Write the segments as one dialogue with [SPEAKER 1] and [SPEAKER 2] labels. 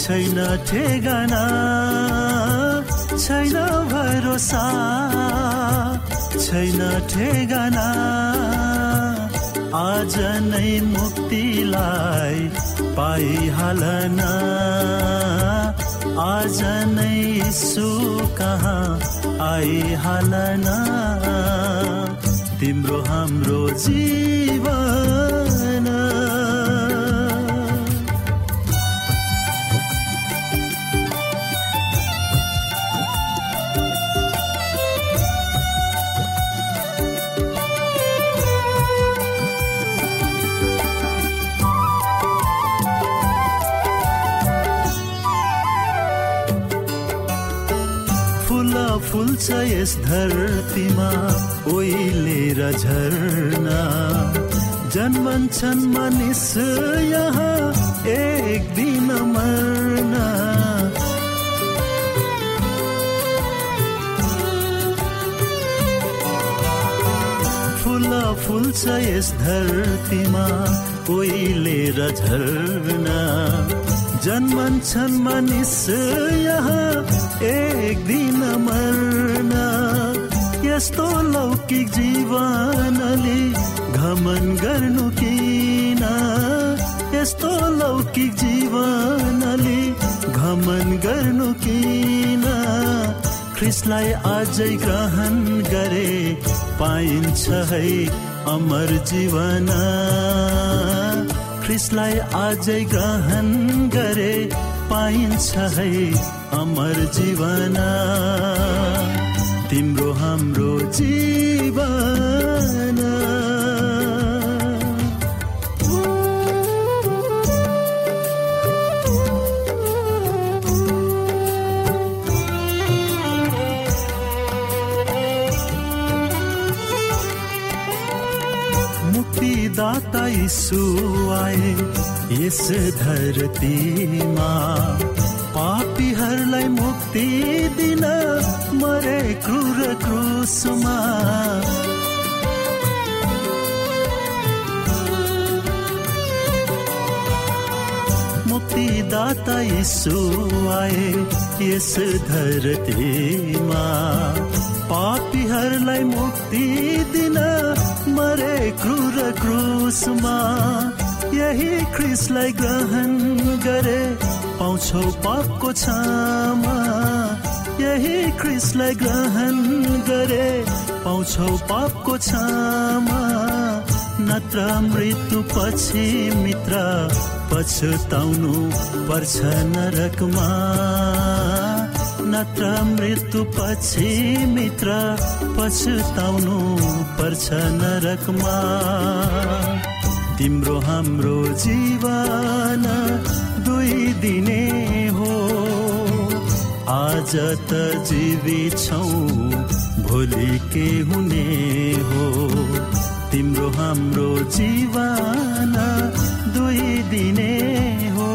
[SPEAKER 1] छैन ठेगाना छैन भरोसा छैन ठेगाना। आज नै मुक्तिलाई पाइहालन। आज नै सु कहाँ आइहालन तिम्रो हाम्रो जीवन। फुल्छ यस धरतीमा ओइलेर झर्ना। जन्मन्छन् मानिस यहाँ एक दिन मर्ना। फुल फुल्छ यस धरतीमा ओइलेर झर्ना। जन्मन्छन् मानिस यहाँ एक दिन मर्ना यस्तो लौकिक जीवनले घमन गर्नु किन? यस्तो लौकिक जीवनले घमन गर्नु किन? ख्रिसलाई अझै ग्रहण गरे पाइन्छ है अमर जीवन। ख्रिसलाई अझै ग्रहण गरे पाइन्छ है अमर जीवन। तिम्रो हाम्रो जीवन। मुक्तिदाता यीशु आए। यस धरतीमा पापीहरूलाई मुक्ति दिन मरे क्रूर क्रुसमा मुक्तिदाता यीशु आए यस धरतीमा पापीहरूलाई मुक्ति दिन मरे क्रूर क्रुसमा यही ख्रिसलाई ग्रहण गरे। पाउँछौ पापको क्षमा यही ख्रिसलाई ग्रहण गरे। पाउँछौ पापको क्षमा नत्र मृत्यु पछि मित्र पछुताउनु पर्छ नरकमा। नत्र मृत्यु पछि मित्र पछुताउनु पर्छ नरकमा। तिम्रो हाम्रो जीवन दुई दिने हो। आज त जीवित छौ भोलि के हुने हो? तिम्रो हाम्रो जीवन दुई दिने हो।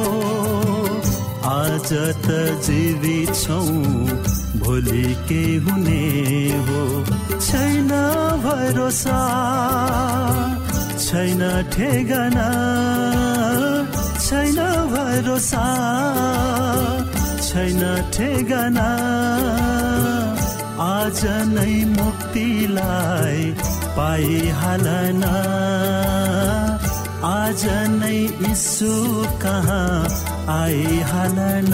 [SPEAKER 1] आज त जीवित छौ भोलि के हुने हो? छैन भरोसा। छैन ठेगाना छैन भरोसा छैन ठेगाना। आज नै मुक्तिलाई पाइहालन। आज नै इसु कहाँ आइहालन।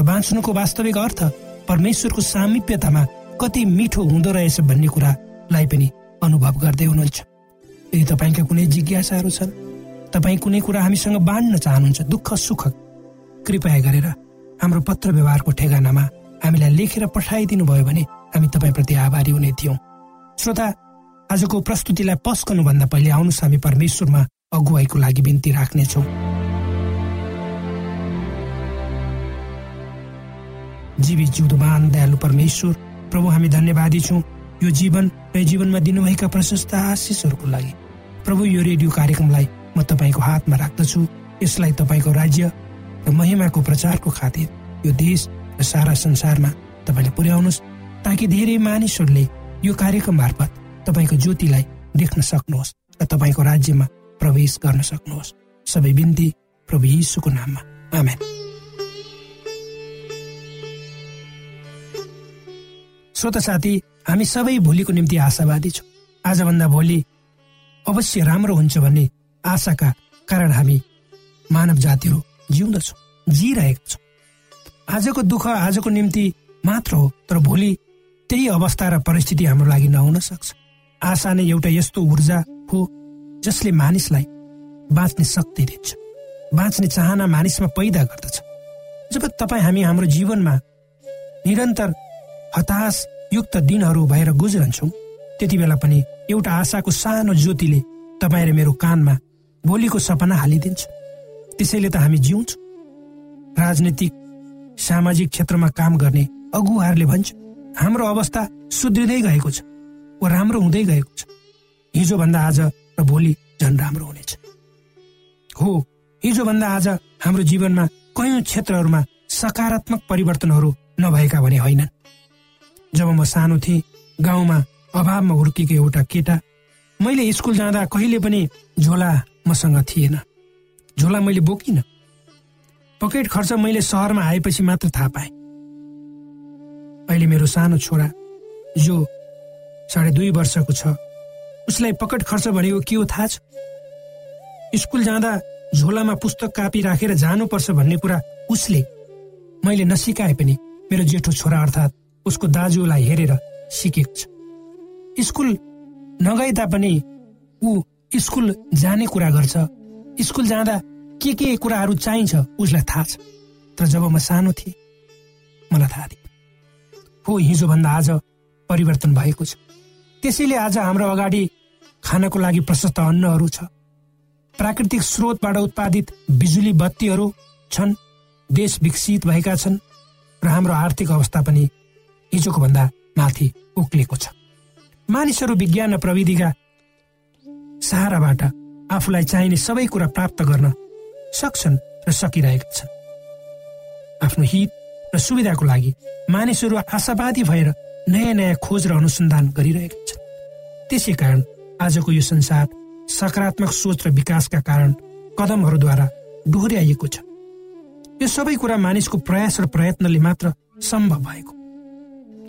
[SPEAKER 2] र बाँच्नुको वास्तविक अर्थ परमेश्वरको सामिप्यतामा कति मिठो हुँदो रहेछ भन्ने कुरालाई पनि अनुभव गर्दै हुनुहुन्छ। यदि तपाईँका कुनै जिज्ञासाहरू छन् तपाईँ कुनै कुरा हामीसँग बाँड्न चाहनुहुन्छ दुःख सुख कृपया गरेर हाम्रो पत्र व्यवहारको ठेगानामा हामीलाई लेखेर पठाइदिनु भयो भने हामी तपाईँप्रति आभारी हुने थियौँ। श्रोता आजको प्रस्तुतिलाई पस्कनुभन्दा पहिले आउनुहोस् हामी परमेश्वरमा अगुवाईको लागि बिन्ती राख्नेछौँ। जीवित जिउँदोमान दयालु परमेश्वर प्रभु हामी धन्यवादी छौँ। यो जीवन र जीवनमा दिनुभएका प्रशस्त आशिषहरूको लागि। प्रभु यो रेडियो कार्यक्रमलाई म तपाईँको हातमा राख्दछु। यसलाई तपाईँको राज्य र महिमाको प्रचारको खातिर यो देश र सारा संसारमा तपाईँले पुर्याउनुहोस् ताकि धेरै मानिसहरूले यो कार्यक्रम मार्फत तपाईँको ज्योतिलाई देख्न सक्नुहोस् र तपाईँको राज्यमा प्रवेश गर्न सक्नुहोस्। सबै बिन्ती प्रभु यीशुको नाममा। आमेन। श्रोत साथी हामी सबै भोलिको निम्ति आशावादी छौँ। आजभन्दा भोलि अवश्य राम्रो हुन्छ भन्ने आशाका कारण हामी मानव जातिहरू जिउँदछौँ जिइरहेका छौँ। आजको दुःख आजको निम्ति मात्र हो तर भोलि त्यही अवस्था र परिस्थिति हाम्रो लागि नहुन सक्छ। आशा नै एउटा यस्तो ऊर्जा हो जसले मानिसलाई बाँच्ने शक्ति दिन्छ। बाँच्ने चाहना मानिसमा पैदा गर्दछ। जब तपाईँ हामी हाम्रो जीवनमा निरन्तर हताश युक्त दिनहरू भएर गुज्रन्छौँ। त्यति बेला पनि एउटा आशाको सानो ज्योतिले तपाईँ र मेरो कानमा भोलिको सपना हालिदिन्छ। त्यसैले त हामी जिउँछौँ। राजनीतिक सामाजिक क्षेत्रमा काम गर्ने अगुवाहरूले भन्छ हाम्रो अवस्था सुध्रिँदै गएको छ वा राम्रो हुँदै गएको छ। हिजोभन्दा आज र भोलि झन् राम्रो हुनेछ। हो हिजोभन्दा आज हाम्रो जीवनमा कयौँ क्षेत्रहरूमा सकारात्मक परिवर्तनहरू नभएका भने होइनन्। जब म सानो थिएँ गाउँमा अभावमा हुर्किएको एउटा केटा मैले स्कुल जाँदा कहिले पनि झोला मसँग थिएन। झोला मैले बोकिनँ। पकेट खर्च मैले सहरमा आएपछि मात्र थाहा पाएँ। अहिले मेरो सानो छोरा जो साढे दुई वर्षको छ उसलाई पकेट खर्च भनेको के हो थाहा छ? स्कुल जाँदा झोलामा पुस्तक कापी राखेर जानुपर्छ भन्ने कुरा उसले मैले नसिकाए पनि मेरो जेठो छोरा अर्थात् उसको दाजुलाई हेरेर सिकेको छ। स्कुल नगए तापनि ऊ स्कुल जाने कुरा गर्छ। स्कुल जाँदा के के कुराहरू चाहिन्छ उसलाई थाहा छ। तर जब म सानो थिएँ मलाई थाहा थियो। हो हिजोभन्दा आज परिवर्तन भएको छ। त्यसैले आज हाम्रो अगाडि खानको लागि प्रशस्त अन्नहरू छ। प्राकृतिक स्रोतबाट उत्पादित बिजुली बत्तीहरू छन्। देश विकसित भएका छन्। र हाम्रो आर्थिक अवस्था पनि हिजोको भन्दा माथि उक्लिएको छ। मानिसहरू विज्ञान र प्रविधिका सहाराबाट आफूलाई चाहिने सबै कुरा प्राप्त गर्न सक्छन् र सकिरहेका छन्। आफ्नो हित र सुविधाको लागि मानिसहरू आशावादी भएर नयाँ नयाँ खोज र अनुसन्धान गरिरहेका छन्। त्यसै कारण आजको यो संसार सकारात्मक सोच र विकासका कारण कदमहरूद्वारा डोहोऱ्याइएको छ। यो सबै कुरा मानिसको प्रयास र प्रयत्नले मात्र सम्भव भएको।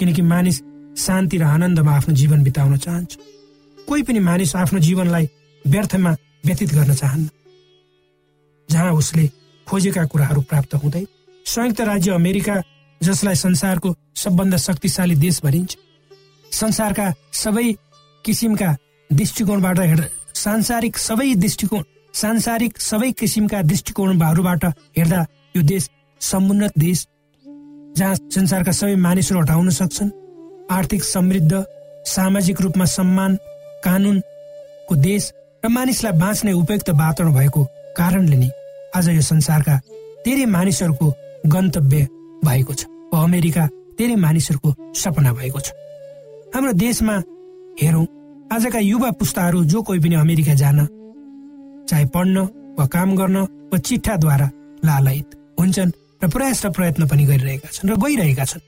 [SPEAKER 2] किनकि मानिस शान्ति र आनन्दमा आफ्नो जीवन बिताउन चाहन्छ। कोही पनि मानिस आफ्नो जीवनलाई व्यर्थमा व्यतीत गर्न चाहन्न। जहाँ उसले खोजेका कुराहरू प्राप्त हुँदै संयुक्त राज्य अमेरिका जसलाई संसारको सबभन्दा शक्तिशाली देश भनिन्छ संसारका सबै किसिमका दृष्टिकोणबाट हेर्दा सांसारिक सबै दृष्टिकोण सांसारिक सबै किसिमका दृष्टिकोणहरूबाट हेर्दा यो देश समुन्नत देश जहाँ संसारका सबै मानिसहरू हटाउन सक्छन्। आर्थिक समृद्ध सामाजिक रूपमा सम्मान कानुनको देश र मानिसलाई बाँच्ने उपयुक्त वातावरण भएको कारणले नै आज यो संसारका धेरै मानिसहरूको गन्तव्य भएको छ अमेरिका धेरै मानिसहरूको सपना भएको छ। हाम्रो देशमा हेरौँ आजका युवा पुस्ताहरू जो कोही पनि अमेरिका जान चाहे पढ्न वा काम गर्न वा चिट्ठाद्वारा लालयित हुन्छन् र प्रयास र प्रयत्न पनि गरिरहेका छन् र गइरहेका छन्।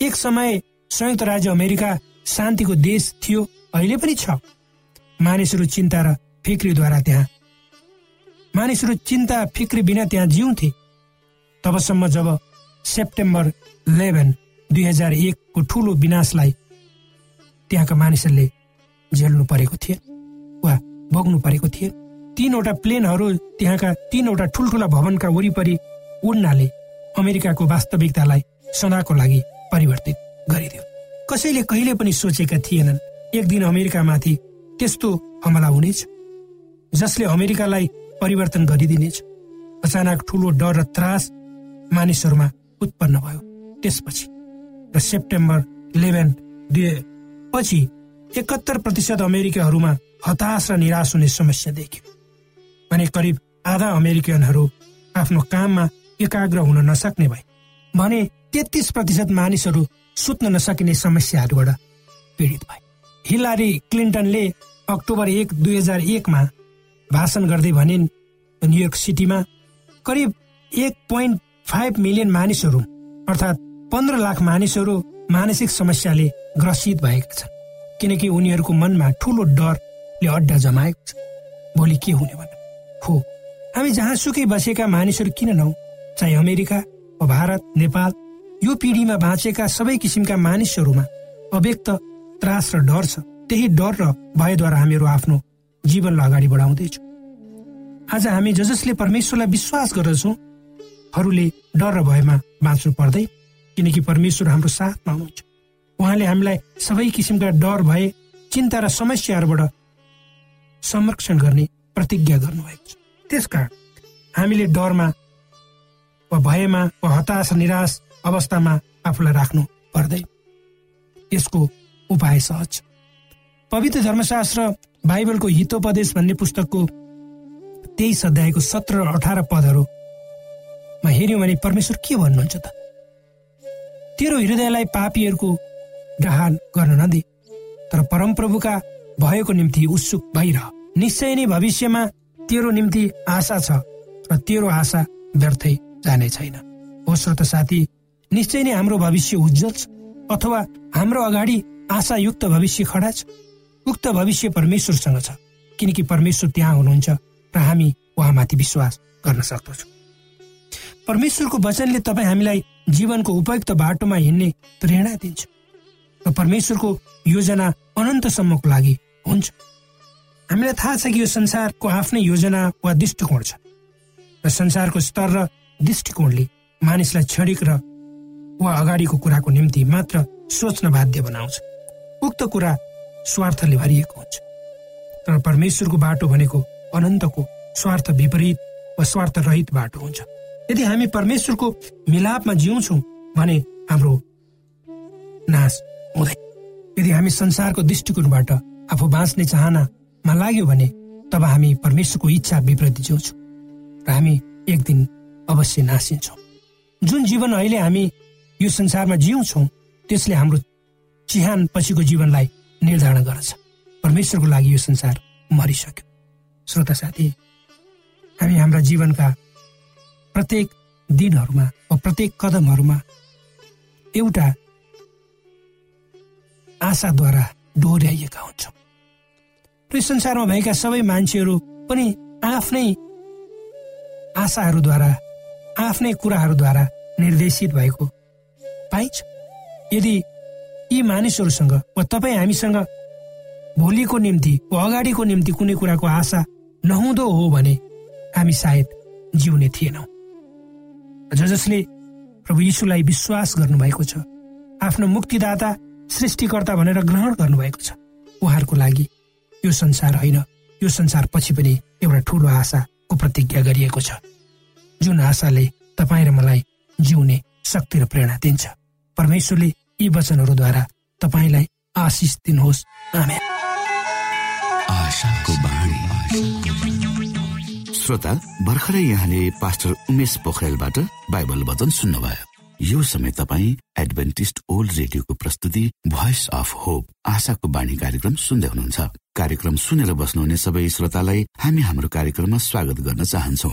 [SPEAKER 2] एक समय संयुक्त राज्य अमेरिका शान्तिको देश थियो अहिले पनि छ। मानिसहरू चिन्ता र फिक्रीद्वारा त्यहाँ। मानिसहरू चिन्ता फिक्री बिना त्यहाँ जिउँथे। तबसम्म जब सेप्टेम्बर इलेभेन दुई हजार एकको ठुलो विनाशलाई त्यहाँका मानिसहरूले झेल्नु परेको थिए वा भोग्नु परेको थिए तीनवटा प्लेनहरू त्यहाँका तीनवटा ठुल्ठुला भवनका वरिपरि उड्नाले अमेरिकाको वास्तविकतालाई सदाको लागि परिवर्तित गरिदियो। कसैले कहिले पनि सोचेका थिएनन् एक दिन अमेरिकामाथि त्यस्तो हमला हुनेछ जसले अमेरिकालाई परिवर्तन गरिदिनेछ। अचानक ठुलो डर र त्रास मानिसहरूमा उत्पन्न भयो। त्यसपछि र सेप्टेम्बर इलेभेन दुई पछि एकहत्तर प्रतिशत अमेरिकाहरूमा हताश र निराश हुने समस्या देखियो। भने करिब आधा अमेरिकनहरू आफ्नो काममा एकाग्र हुन नसक्ने भए भने तेत्तिस प्रतिशत मानिसहरू सुत्न नसकिने समस्याहरूबाट पीडित भए। हिलारी क्लिन्टनले अक्टोबर एक दुई हजार एकमा भाषण गर्दै भनिन् न्युयोर्क सिटीमा करिब एक पोइन्ट फाइभ मिलियन मानिसहरू अर्थात् पन्ध्र लाख मानिसहरू मानसिक समस्याले ग्रसित भएका छन् किनकि उनीहरूको मनमा ठुलो डरले अड्डा जमाएको छ। भोलि के हुने भनेर हो हामी जहाँसुकै बसेका मानिसहरू किन नहौ चाहे अमेरिका वा भारत नेपाल यो पिँढीमा बाँचेका सबै किसिमका मानिसहरूमा अव्यक्त त्रास र डर छ। त्यही डर र भयद्वारा हामीहरू आफ्नो जीवनलाई अगाडि बढाउँदैछौँ। आज हामी ज जसले परमेश्वरलाई विश्वास गर्दछौँ हरूले डर र भयमा बाँच्नु पर्दै किनकि परमेश्वर हाम्रो साथमा हुनुहुन्छ। उहाँले हामीलाई सबै किसिमका डर भए चिन्ता र समस्याहरूबाट संरक्षण गर्ने प्रतिज्ञा गर्नुभएको छ। त्यसकारण हामीले डरमा वा भयमा वा हताश निराश अवस्थामा आफूलाई राख्नु पर्दैन यसको उपाय सहज। पवित्र धर्मशास्त्र बाइबलको हितोपदेश भन्ने पुस्तकको तेइस अध्यायको सत्र र अठार पदहरूमा हेऱ्यौँ भने परमेश्वर के भन्नुहुन्छ त? तेरो हृदयलाई पापीहरूको डहान गर्न नदे तर परमप्रभुका भएको निम्ति उत्सुक भइरह। निश्चय नै भविष्यमा तेरो निम्ति आशा छ र तेरो आशा व्यर्थै जाने छैन। हो श्रोत साथी निश्चय नै हाम्रो भविष्य उज्जवल छ अथवा हाम्रो अगाडि आशायुक्त भविष्य खडा छ। उक्त भविष्य परमेश्वरसँग छ किनकि परमेश्वर त्यहाँ हुनुहुन्छ र हामी उहाँमाथि विश्वास गर्न सक्दछौँ। परमेश्वरको वचनले तपाईँ हामीलाई जीवनको उपयुक्त बाटोमा हिँड्ने प्रेरणा दिन्छ र परमेश्वरको योजना अनन्तसम्मको लागि हुन्छ। हामीलाई थाहा छ कि यो संसारको आफ्नै योजना वा दृष्टिकोण छ। र संसारको स्तर र दृष्टिकोणले मानिसलाई क्षणिक र वा अगाडिको कुराको निम्ति मात्र सोच्न बाध्य बनाउँछ। उक्त कुरा स्वार्थले भरिएको हुन्छ। तर परमेश्वरको बाटो भनेको अनन्तको स्वार्थ विपरीत वा स्वार्थ रहित बाटो हुन्छ। यदि हामी परमेश्वरको मिलापमा जिउँछौँ भने हाम्रो नाश हुँदैन। यदि हामी संसारको दृष्टिकोणबाट आफू बाँच्ने चाहनामा लाग्यो भने तब हामी परमेश्वरको इच्छा विपरीत जिउँछौँ। र हामी एक दिन अवश्य नासिन्छौँ। जुन जीवन अहिले हामी यो संसारमा जिउँछौँ त्यसले हाम्रो चिहान पछिको जीवनलाई निर्धारण गर्छ परमेश्वरको लागि यो संसार मरिसक्यो। श्रोता साथी हामी हाम्रा जीवनका प्रत्येक दिनहरूमा वा प्रत्येक कदमहरूमा एउटा आशाद्वारा डोर्याइएका हुन्छौँ। र संसारमा भएका सबै मान्छेहरू पनि आफ्नै आशाहरूद्वारा आफ्नै कुराहरूद्वारा निर्देशित भएको। पाइन्छ यदि यी मानिसहरूसँग वा तपाईँ हामीसँग भोलिको निम्ति वा अगाडिको निम्ति कुनै कुराको आशा नहुँदो हो भने हामी सायद जिउने थिएनौँ। ज जसले प्रभु यीशुलाई विश्वास गर्नुभएको छ आफ्नो मुक्तिदाता सृष्टिकर्ता भनेर ग्रहण गर्नुभएको छ उहाँहरूको लागि यो संसार होइन यो संसार पछि पनि एउटा ठुलो आशाको प्रतिज्ञा गरिएको छ। जुन आशाले तपाईँ र मलाई जिउने शक्ति र प्रेरणा दिन्छ। परमेश्वरले यी वचनहरूद्वारा तपाईँलाई आशिष दिनुहोस्।
[SPEAKER 3] श्रोता भर्खरै यहाँले पास्टर उमेश पोखरेलबाट बाइबल वचन सुन्नुभयो। यो समय तपाईँ एडभेन्टिस्ट ओल्ड रेडियोको प्रस्तुति भोइस अफ होप आशाको बाणी कार्यक्रम सुन्दै हुनुहुन्छ। कार्यक्रम सुनेर बस्नुहुने सबै श्रोतालाई हामी हाम्रो कार्यक्रममा स्वागत गर्न चाहन्छौ।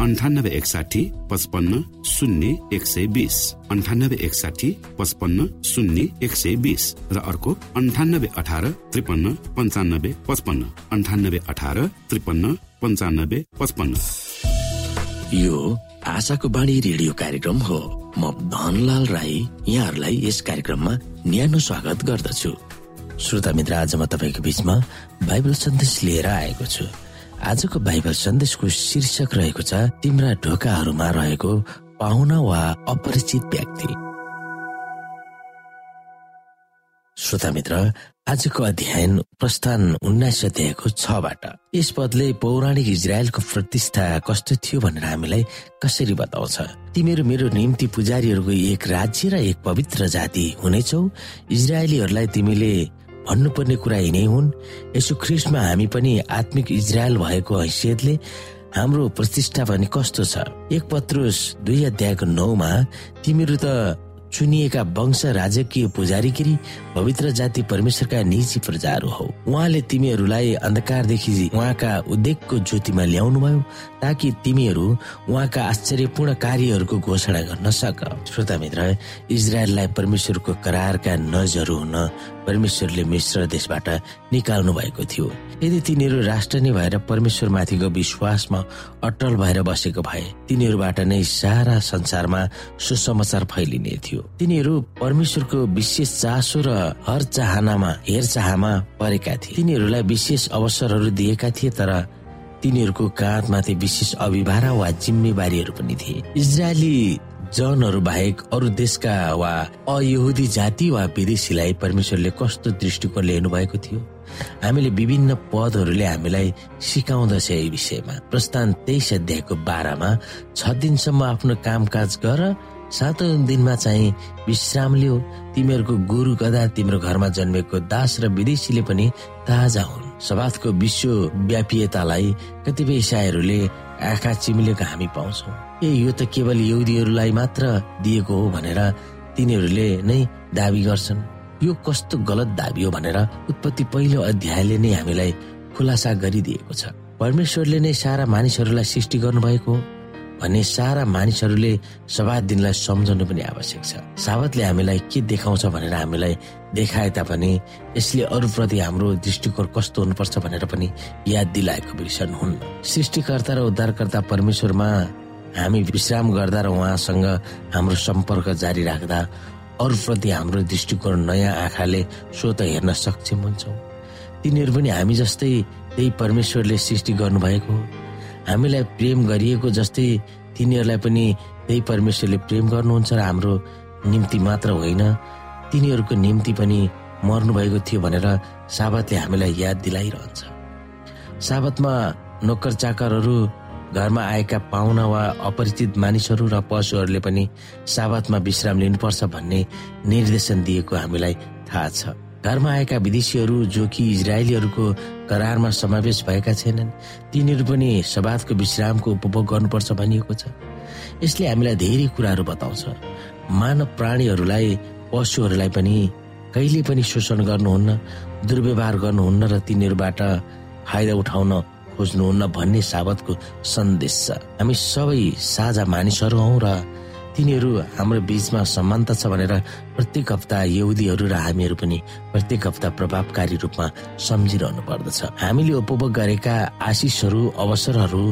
[SPEAKER 3] अन्ठानब्बे एकसाठी पचपन्न शून्य एक सय बिस। अन्ठानब्बे एकसाठी पचपन्न शून्य एक सय बिस। र अर्को अन्ठानब्बे अठार त्रिपन्न पन्चानब्बे पचपन्न। अन्ठानब्बे अठार त्रिपन्न पन्चानब्बे पचपन्न।
[SPEAKER 4] यो आशाको बाणी रेडियो कार्यक्रम हो। म धनलाल राई यहाँहरूलाई यस कार्यक्रममा न्यानो स्वागत गर्दछु। श्रोता मित्र आज म तपाईँको बिचमा बाइबल सन्देश लिएर आएको छु। आजको बाइबल सन्देशको शीर्षक रहेको छ तिम्रा ढोकाहरूमा रहेको पाहुना वा अपरिचित व्यक्ति। श्रोता मित्र आजको अध्ययन प्रस्थान उन्नाइस अध्यायको छबाट। यस पदले पौराणिक इजरायलको प्रतिष्ठा कस्तो थियो भनेर हामीलाई कसरी बताउँछ? तिमीहरू मेरो निम्ति पुजारीहरूको एक राज्य र एक पवित्र जाति हुनेछौ। इजरायलीहरूलाई तिमीले भन्नुपर्ने कुरा यिनै हुन्। यसो ख्रिस्टमा हामी पनि आत्मिक इजरायल भएको हैसियतले हाम्रो प्रतिष्ठा भने कस्तो छ? एक पत्रुस दुई अध्यायको नौमा तिमीहरू त चुनिएका वंश राजकीय पुजारीगिरी पवित्र जाति परमेश्वरका निजी प्रजाहरू हौ। उहाँले तिमीहरूलाई अन्धकारदेखि उहाँका उद्योगको ज्योतिमा ल्याउनु भयो ताकि तिमीहरू उहाँका आश्चर्यपूर्ण कार्यहरूको घोषणा गर्न सक। श्रोता मित्र इजरायललाई परमेश्वरको करारका नजहरू हुन परमेश्वरले मिश्र देशबाट निकाल्नु भएको थियो। यदि तिनीहरू राष्ट्र नै भएर परमेश्वरमाथिको विश्वासमा अटल भएर बसेको भए तिनीहरूबाट नै सारा संसारमा सुसमाचार फैलिने थियो। तिनीहरू परमेश्वरको विशेष चासो र हर चाहनामा हेरचाहमा परेका थिए। तिनीहरूलाई विशेष अवसरहरू दिएका थिए तर तिनीहरूको काँधमाथि विशेष अभिभार वा जिम्मेवारीहरू पनि थिए। इजरायली जनहरू बाहेक अरू देशका वा अयहुदी जाति वा विदेशीलाई परमेश्वरले कस्तो दृष्टिकोण हेर्नु भएको थियो? हामीले विभिन्न पदहरूले हामीलाई सिकाउँदछ यही विषयमा। प्रस्थान तेइस अध्यायको बाह्रमा छ दिनसम्म आफ्नो कामकाज गर सातौँ दिनमा चाहिँ विश्राम लियो। तिमीहरूको गुरु गदा तिम्रो घरमा जन्मेको दास र विदेशीले पनि ताजा हुन्। सवादको विश्व व्यापीयतालाई कतिपय इसाईहरूले आँखा चिमिलेको हामी पाउँछौ। ए यो त केवल यहुदीहरूलाई मात्र दिएको हो भनेर तिनीहरूले नै दावी गर्छन्। यो कस्तो गलत हो भनेर उत्पत्ति पहिलो अध्यायले नै हामीलाई खुलासा गरिदिएको छ। परमेश्वरले नै सारा मानिसहरूलाई सृष्टि गर्नुभएको हो भने सारा मानिसहरूले सभा दिनलाई सम्झाउनु पनि आवश्यक छ। साबतले हामीलाई के देखाउँछ भनेर हामीलाई देखाए तापनि यसले अरूप्रति हाम्रो दृष्टिकोण कस्तो हुनुपर्छ भनेर पनि याद दिलाएको विषय हुन्न सृष्टिकर्ता र उद्धारकर्ता परमेश्वरमा हामी विश्राम गर्दा र उहाँसँग हाम्रो सम्पर्क जारी राख्दा अरूप्रति हाम्रो दृष्टिकोण नयाँ आँखाले स्वत हेर्न सक्षम हुन्छौँ। तिनीहरू पनि हामी जस्तै त्यही परमेश्वरले सृष्टि गर्नुभएको हो। हामीलाई प्रेम गरिएको जस्तै तिनीहरूलाई पनि त्यही परमेश्वरले प्रेम गर्नुहुन्छ र हाम्रो निम्ति मात्र होइन तिनीहरूको निम्ति पनि मर्नु भएको थियो भनेर साबतले हामीलाई याद दिलाइरहन्छ। साबतमा नोकर चाकरहरू घरमा आएका पाहुना वा अपरिचित मानिसहरू र पशुहरूले पनि साबतमा विश्राम लिनुपर्छ भन्ने निर्देशन दिएको हामीलाई थाहा छ। घरमा आएका विदेशीहरू जो कि इजरायलीहरूको करारमा समावेश भएका छैनन्। तिनीहरू पनि सवादको विश्रामको उपभोग गर्नुपर्छ भनिएको छ। यसले हामीलाई धेरै कुराहरू बताउँछ। मानव प्राणीहरूलाई पशुहरूलाई पनि कहिले पनि शोषण गर्नुहुन्न दुर्व्यवहार गर्नुहुन्न र तिनीहरूबाट फाइदा उठाउन खोज्नुहुन्न भन्ने साबतको सन्देश छ। हामी सबै साझा मानिसहरू हौ र तिनीहरू हाम्रो बीचमा समानता छ भनेर प्रत्येक हप्ता यहुदीहरू र हामीहरू पनि प्रत्येक हप्ता प्रभावकारी रूपमा सम्झिरहनु पर्दछ। हामीले उपभोग गरेका आशिषहरू अवसरहरू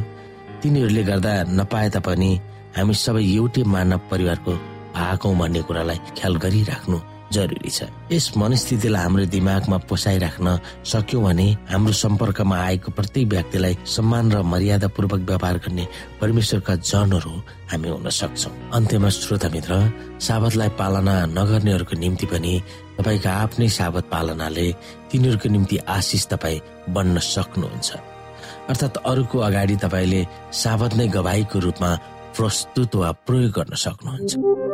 [SPEAKER 4] तिनीहरूले गर्दा नपाए तापनि हामी सबै एउटै मानव परिवारको भाग हौ भन्ने कुरालाई ख्याल गरिराख्नु जरुरी छ। यस मनस्थितिलाई हाम्रो दिमागमा पोसाइराख्न सक्यौँ भने हाम्रो सम्पर्कमा आएको प्रत्येक व्यक्तिलाई सम्मान र मर्यादा पूर्वक व्यवहार गर्ने परमेश्वरका जनहरू हामी हुन सक्छौ। अन्त्यमा श्रोता मित्र साबतलाई पालना नगर्नेहरूको निम्ति पनि तपाईँका आफ्नै साबत पालनाले तिनीहरूको निम्ति आशिष तपाईँ बन्न सक्नुहुन्छ। अर्थात् अरूको अगाडि तपाईँले साबत नै गवाईको रूपमा प्रस्तुत वा प्रयोग गर्न सक्नुहुन्छ।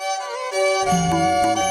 [SPEAKER 2] यो